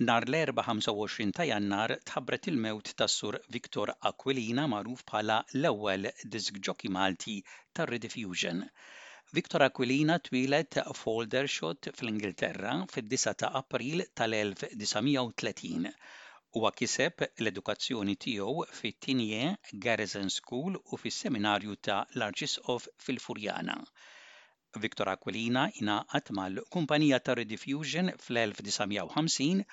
Nhar l-Erbgħa 25 ta' Jannar tħabbret il-mewt tas-Sur Victor Aquilina magħruf bħala l-ewwel disk jockey Malti tar-Rediffusion. Victor Aquilina twieled f'Aldershot fl-Ingilterra fid-9 ta' April tal-1930 Huwa kiseb l-edukazzjoni tiegħu fi Tigné Garrison School u fis-Seminarju ta' l-Arċisqof fil-Furjana. Victor Aquilina ingħaqad mal-kumpanija ta' Rediffusion fl-1950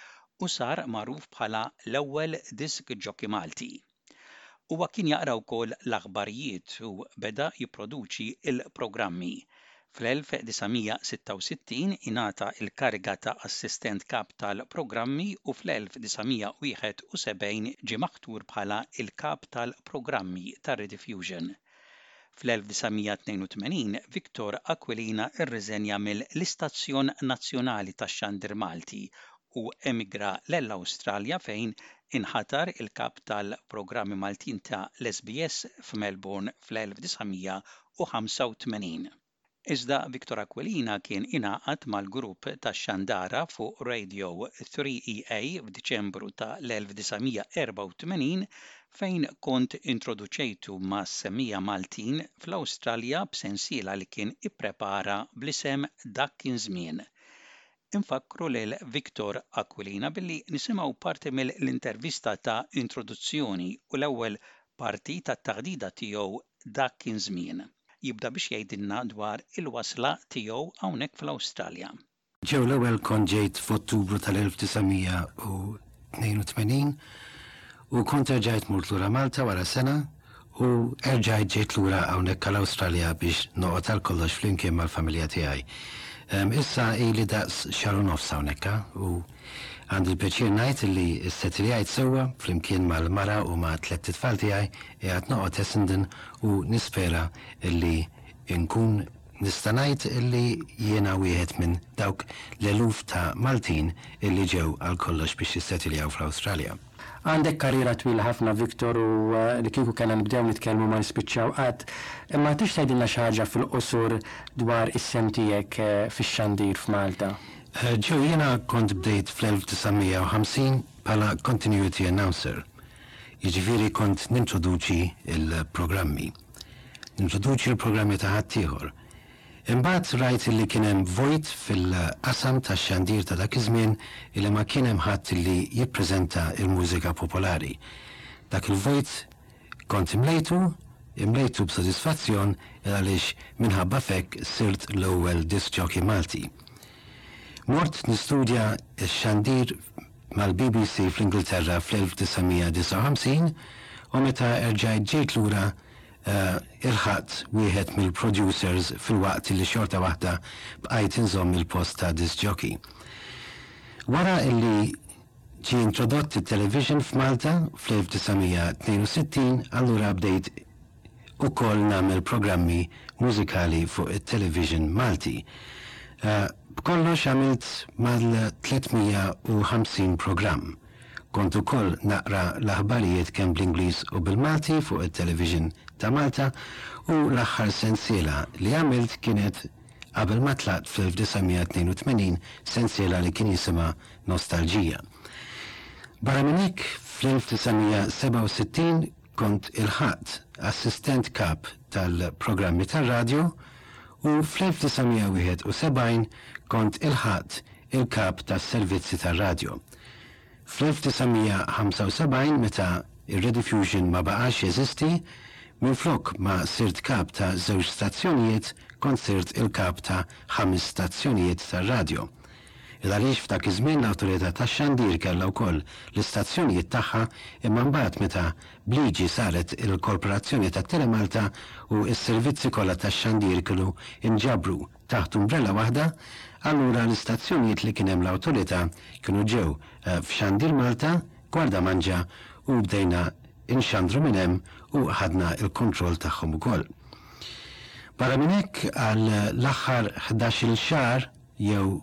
u sar magħruf bħala l-ewwel disk jockey Malti. Huwa kien jaqra wkoll l-aħbarijiet u beda jipproduċi l-programmi. Fl-1966 ingħata l-kariga ta' Assistent Kap tal-Programmi u fl-1971 ġie maħtur bħala l-Kap tal-Programmi tar-Rediffusion. Fl-1982 Victor Aquilina rriżenja mill-Istazzjon Nazzjonali tax-Xandir Malti u emigra lell-Awstralja fejn inħatar il-Kap tal-Programmi Maltin ta' l-SBS f'Melbourne fl-1985. Iżda Victor Aquilina kien ingħaqad mal-grupp tax-xandara fuq Radio 3EA f'Diċembru ta' l-1984 fejn kont introduċejtu mas-semmiegħa Maltin fl-Awstralja b'sensiela li kien ipprepara bl-isem Dak Kien Żmien. Infakkru lil Victor Aquilina billi nisimgħu parti mill-intervista ta' introduzzjoni u l-ewwel parti tat-taħdita tiegħu dak kien żmien. Jibda biex jgħidilna dwar il-wasla tiegħu hawnhekk fl-Awstralja. Ġew l-ewwel kont ġejt f'Ottubru tal-1900 u. 82 u kont erġajt mort lura Malta wara sena u erġajt ġejt lura hawnhekk għal Awstralja biex noqgħod għal kollox flimkien mal-familja tiegħi. Issa ili daqs xahar u nofs hawnhekk u għandi l-pjaċir ngħid illi issetiljajt sewwa flimkien mal-mara u ma' tlett itfal tiegħi, qiegħed noqgħod Essendon u nispera illi nkun Nista' ngħid li jiena wieħed minn dawk l-eluf ta' Maltin illi ġew għal kollox biex jissetiljaw fl-Awstralja. Għandek karriera twila ħafna Victor u li kieku kellna nibdew nitkellmu ma nispiċċaw qatt. Imma tridx tgħidilna xi ħaġa fil-qosor dwar is-sehem tiegħek fix-xandir f'Malta? Joe, jiena kont bdejt fl-1950 bħala continuity announcer, jiġifieri kont nintroduċi l-programmi. Nintroduċi l-programmi ta' ħaddieħor. Imbagħad rajt illi kien hemm vojt fil-qasam tax-xandir ta' dak iż-żmien illi ma kien hemm ħadd illi jippreżenta l-mużika popolari. Dak il-vojt kont imlejtu, imlejtu b'sodisfazzjon għaliex minħabba f'hekk sirt l-ewwel diskjockey Malti. Mort nistudja x-xandir mal-BBC fl-Ingilterra fl-1959 u meta erġajt ġejt lura ilħaqt wieħed mill-producers filwaqt li xorta waħda bqajt inżomm il-post ta' disc jockey. Wara li ġie introdott it-television f'Malta fl-1962 allura bdejt ukoll nagħmel programmi mużikali fuq it-Television Malti. B'kollox għamilt mal-350 programm. Kont ukoll naqra l-aħbarijiet kemm bl-Ingliż u bil-Malti fuq it-Television ta' Malta u l-aħħar sensiela li għamilt kienet qabel ma tlaqt fl-1982 sensiela li kien jisimha Nostalġija. Barra minn hekk fl-1967 Kont ilħaqt assistent kap tal-programmi tar-radju u fl-1971 kont ilħaqt il-kap tas-servizzi tar-radju. Fl-1975 meta r-Rediffusion ma baqax jeżisti, minflok ma sirt kap ta' żewġ stazzjonijiet kont sirt il-kap ta' ħames stazzjonijiet tar-radju. Il għaliex f'dak iż-żmien l-Awtorità tax-Xandir kellha wkoll l-istazzjonijiet tagħha imma mbagħad meta b'liġi saret il-Korporazzjoni tat-Telemalta u s-servizzi kollha tax-xandir kienu nġabru taħt umbrella waħda allura l-istazzjonijiet li kien hemm l-Awtorità kienu ġew f'Xandir Malta, Gwardamanġa u bdejna nxandru minn hemm u ħadna l-kontroll tagħhom ukoll. Barra minn hekk għal l-aħħar ħdax-il xahar, jew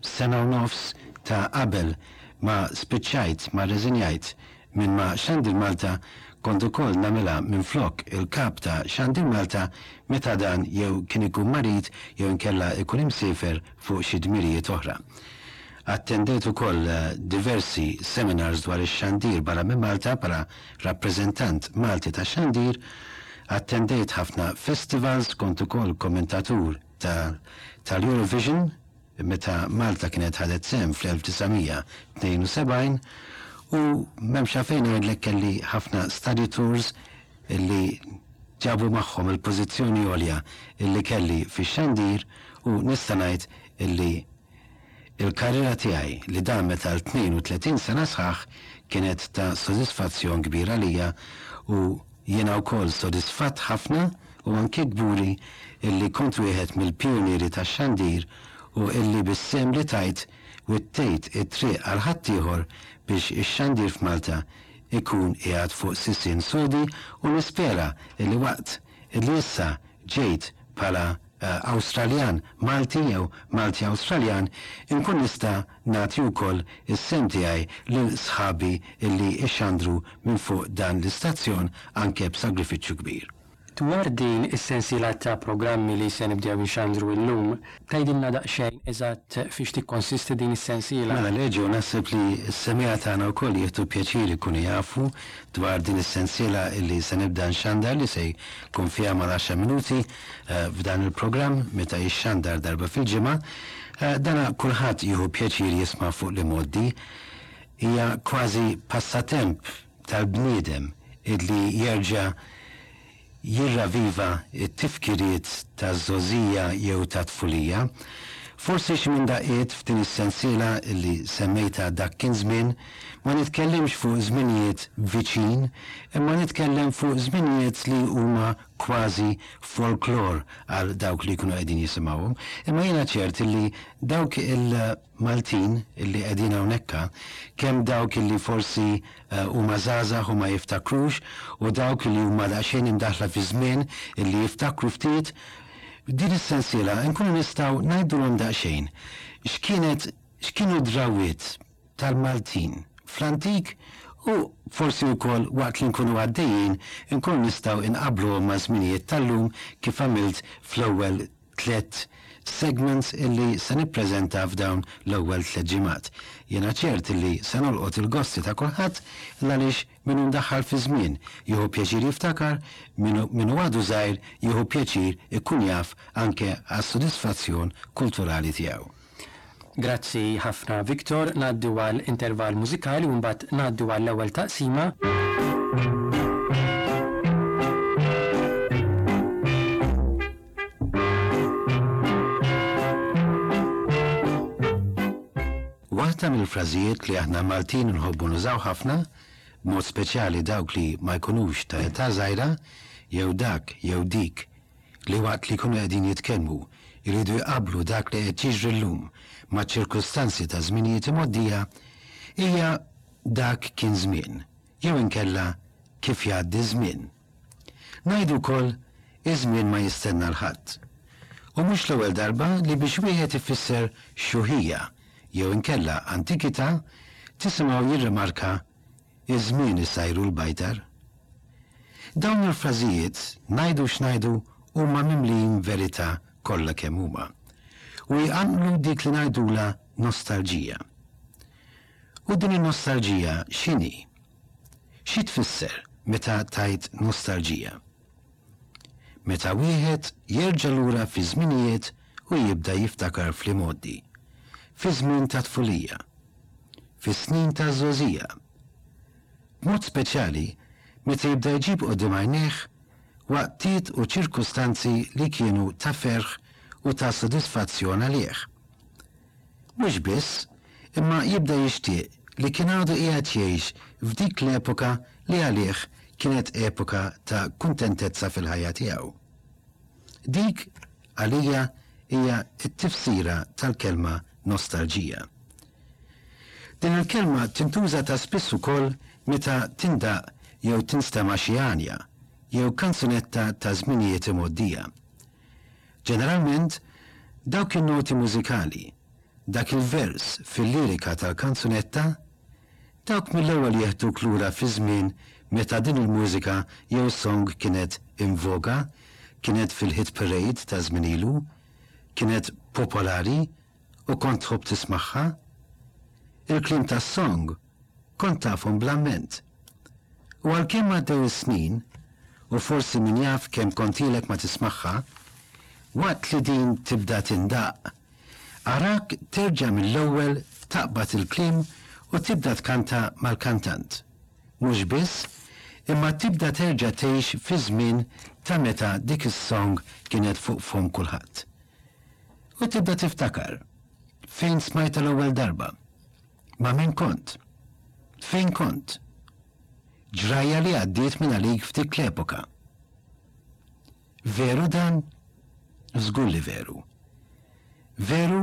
sena u nofs ta' qabel ma spiċċajt, ma rreżinjajt minn ma' Xandir Malta, kont ukoll nagħmilha minflok il-Kap ta' Xandir Malta meta dan jew kien ikun marid jew inkella ikun imsiefer fuq xi dmirijiet oħra. Attendejt ukoll diversi seminars dwar ix-xandir barra minn Malta bħala rappreżentant Malti tax-xandir. Attendejt ħafna festivals, kont ukoll kommentatur. tal-Eurovision meta Malta kienet ħadet sehem fl-1972 u m'hemmx għalfejn ngħidlek kelli ħafna study tours li ġabu magħhom il-pożizzjoni għolja li kelli fix-xandir u nista' ngħid li Il-karriera tiegħi, li damet għal 32 sena sħaħ, kienet ta' sodisfazzjon kbir għalija u jiena wkoll sodisfatt ħafna u anki kburi illi kont wieħed mill-pijunieri tax-xandir u illi bis-sehem li tajt wittejt it-triq għal ħaddieħor biex ix-xandir f'Malta jkun qiegħed fuq sisien sodi u nispera illi waqt illi issa ġejt bħala Awstraljan, Malti jew Malti Awstraljan, inkun nista' nagħti wkoll is-sehem tiegħi lil sħabi li ixxandru minn fuq dan l-istazzjon anke b'sagrifiċċju kbir. Dwar din is-sensiela ta' programmi li se nibdew inxandru illum, tgħidilna daqsxejn eżatt fiex tikkonsisti din is-sensiela? Mela Leġo, naħseb li s-semiegħa tagħna wkoll jieħdu pjaċir ikunu jafu dwar din is-sensiela li se nibda nxandar li se jkun fiha mal-għaxar minuti. F'dan il-programm, meta jixxandar darba fil-ġimgħa, dana kulħadd jieħu pjaċir jisma' fuq l-imgħoddi. Hija kważi passatemp tal-bniedem illi jerġa' jirraviva t-tifkiriet taż-żgħożija jew tat-tfulija. Forsi xi minn daqqiet f'din is-sensiela illi semmejtha dak kien żmien, ma nitkellimx fuq żminijiet viċin, imma nitkellem fuq żminijiet li huma kważi folklor għal dawk li jkunu qegħdin jisimgħuhom, imma jiena ċert li dawk il-Maltin li qegħdin hawnhekka, kemm dawk li forsi eh, huma żgħażagħ u ma jiftakrux u dawk li huma daqsxejn imdaħla fi żmien li jiftakru ftit, din is-sensiela nkunu nistgħu ngħidulhom daqsxejn x'kienet x'kienu drawiet tal-Maltin fl-antik u forsi wkoll waqt li nkunu għaddejjin inkunu nistgħu inqabbluhom maż-żminijiet tal-lum kif għamilt fl-ewwel tliet segments illi se nippreżenta f'dawn l-ewwel tliet ġimgħat. Jiena ċert illi se nolqot il-gosti ta' kulħadd l-għaliex min hu mdaħħal fiż-żmien jieħu pjaċir jiftakar, min hu min hu għadu żgħir jieħu pjaċir ikun jaf anke għas-sodisfazzjon kulturali tiegħu. Grazzi ħafna Victor, ngħaddu għal intervall mużikali u mbagħad ngħaddu għall-ewwel taqsima. Waħda mill-frażijiet li aħna Maltin inħobbu nużaw ħafna, b'mod speċjali dawk li ma jkunux ta' età żgħira, jew dak jew dik li waqt li jkunu qegħdin jitkellmu jridu jqabblu dak li qed jiġri llum maċ-ċirkustanzi ta' żminijiet imgħoddija hija dak kien żmien jew inkella kif jgħaddi ż-żmien. Ngħidu wkoll iż-żmien ma jistenna 'l ħadd. U mhux l-ewwel darba li biex wieħed ifisser xjuħija jew inkella antikità tisimgħu jirrimarka Iż-żmien isajru l-bajtar. Dawn il-frażijiet, ngħidu x'ngħidu, huma mimlijin verità kollha kemm huma, u jqanqlu dik li ngħidulha nostalġija. U din in-nostalġija x'inhi? Xi tfisser meta tgħid nostalġija? Meta wieħed jerġa' lura fiż-żminijiet u jibda jiftakar fl-imgħoddi, fiż-żmien tat-tfulija, fis-snin taż-żgħożija, b'mod speċjali meta jibda jġib quddiem għajnejh waqtiet u ċirkustanzi li kienu ta' ferħ u ta' sodisfazzjon għalih, Mhux biss, imma jibda jixtieq li kien għadu qiegħed jgħix f'dik l-epoka li għalih kienet epoka ta' kuntentezza fil-ħajja tiegħu. Dik, għalija, hija t-tifsira tal-kelma nostalġija. Din il-kelma tintuża ta' spiss ukoll meta tindaqq jew tinstema' xi għanja, jew kanzunetta ta' żminijiet imgħoddija. Ġeneralment, dawk in-noti mużikali, dak il-vers fil-lirika tal-kanzunetta, dawk mill-ewwel jeħduk lura fiż-żmien meta din il-mużika jew song kienet in voga, kienet fil-hit parade ta' żmien ilu, kienet popolari u kont tħobb tismagħha. Il-kliem tas-song, Kont tafhom bl-amment. U għalkemm għaddew is-snin, u forsi min jaf kemm kontilek ma tismagħha, waqt li din tibda tindaqq, arak terġa' mill-ewwel taqbad il-kliem u tibda tkanta mal-kantant. Mhux biss, imma tibda terġa' tgħix fiż-żmien ta' meta dik is-song kienet fuq fomm kulħadd. U tibda tiftakar fejn smajtha l-ewwel darba. Ma' min kont? Fejn kont? Ġrajja li għaddiet minn għalik f'dik l-epoka. Veru dan? Żgur li veru. Veru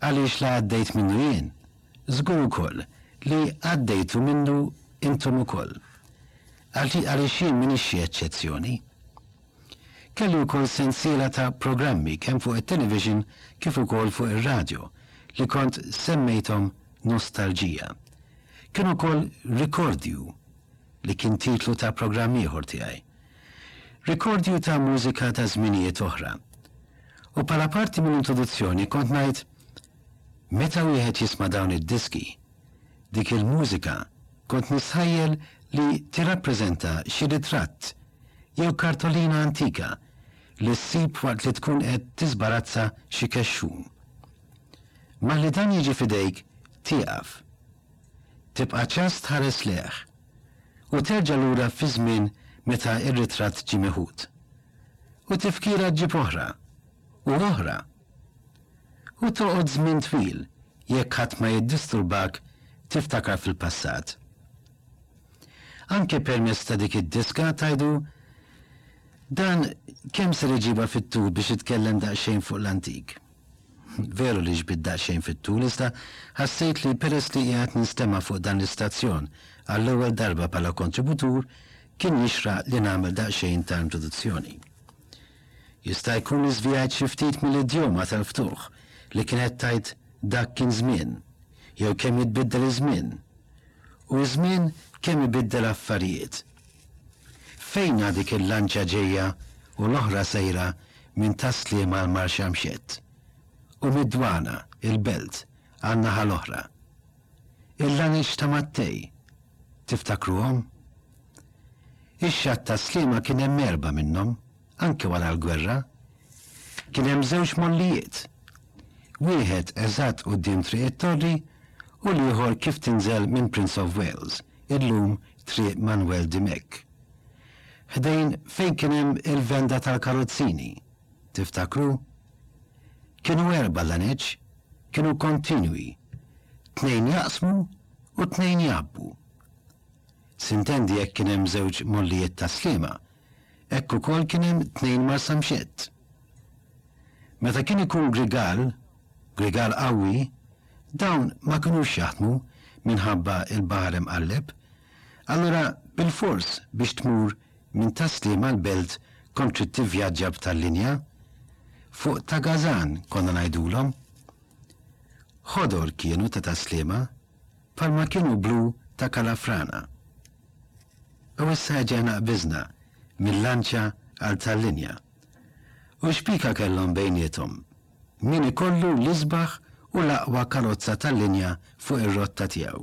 għaliex la għaddejt minnu jien, żgur ukoll li għaddejtu minnu intom ukoll. Għaliex jien m'iniex xi eċċezzjoni. Kellu wkoll sensiela ta' programmi kemm fuq it-television kif ukoll fuq ir-radjo li kont semmejthom Nostalġija. Kien ukoll Rikordju li kien titlu ta' programm ieħor tiegħi. Rikordju ta' mużika ta' żminijiet oħra. U bħala parti mill-introduzzjoni kont ngħid, Meta wieħed jisma' dawn id-diski, dik il-mużika kont nistħajjel li tirrappreżenta xi ritratt jew kartolina antika li ssib waqt li tkun qed tiżbarazza xi kexxun. Malli dan jiġi f'idejk tieqaf. Tibqa' ċass tħares lejh u terġa' lura fiż-żmien meta r-ritratt ġie miħud. U tifkira ġġib oħra u oħra. U toqgħod żmien twil jekk ħadd ma jiddisturbak tiftakar fil-passat. Anke permezz ta' dik id-diska tgħidu Dan kemm ser iġibha fit-tul biex itkellem daqsxejn fuq l-antik. Veru li ġbidt daqsxejn fit-tul iżda ħassejt li peress li qiegħed ninstema' fuq dan l-istazzjon għall-ewwel darba bħala kontributur kien jixraq li nagħmel daqsxejn ta' introduzzjoni. Jista' jkun li żvijajt xi ftit mill-idjoma tal-ftuħ li kienet tgħid dak kien żmien, jew kemm jitbiddel iż-żmien, u ż-żmien kemm ibiddel affarijiet. Fejnha dik il-lanċa ġejja u l-oħra sejra minn Tas-Sliem għal Marxamxett, u mid-Dwana, il-Belt, għan-naħa l-oħra? Il-lanix ta' Mattej, tiftakruhom? Ix-xatt tas-Sliema kien hemm erbgħa minnhom, anke wara l-gwerra. Kien hemm żewġ mollijiet, wieħed eżatt quddiem Triq it-Torri u l-ieħor kif tinżel minn Prince of Wales, illum Triq Manwel Dimech, ħdejn fejn kien hemm il-venda tal-karozzini. Tiftakru? Kienu erbgħa l-għaneġ, kienu kontinwi, tnejn jaqsmu u tnejn jgħabbu. S'intendi jekk kien hemm żewġ Mollijiet tas-Sliema, hekk ukoll kien hemm tnejn Marsamxett. Meta kien ikun grigal, grigal qawwi, dawn ma kinux jaħdmu minħabba l-baħar imqalleb, allura bilfors biex tmur Minn Tas-Sliema għall-Belt kont trid tivvjaġġa b'tal-linja? Fuq ta' Gazan, konna ngħidulhom. Ħodor kienu ta' Tas-Sliema, bħalma kienu blu ta' Kalafrana. U issa eġegħna qbiżna mil-lanċa għal tal-linja. U x'pika kellhom bejniethom? Min ikollu l-isbaħ u l-aqwa karozza tal-linja fuq ir-rotta tiegħu.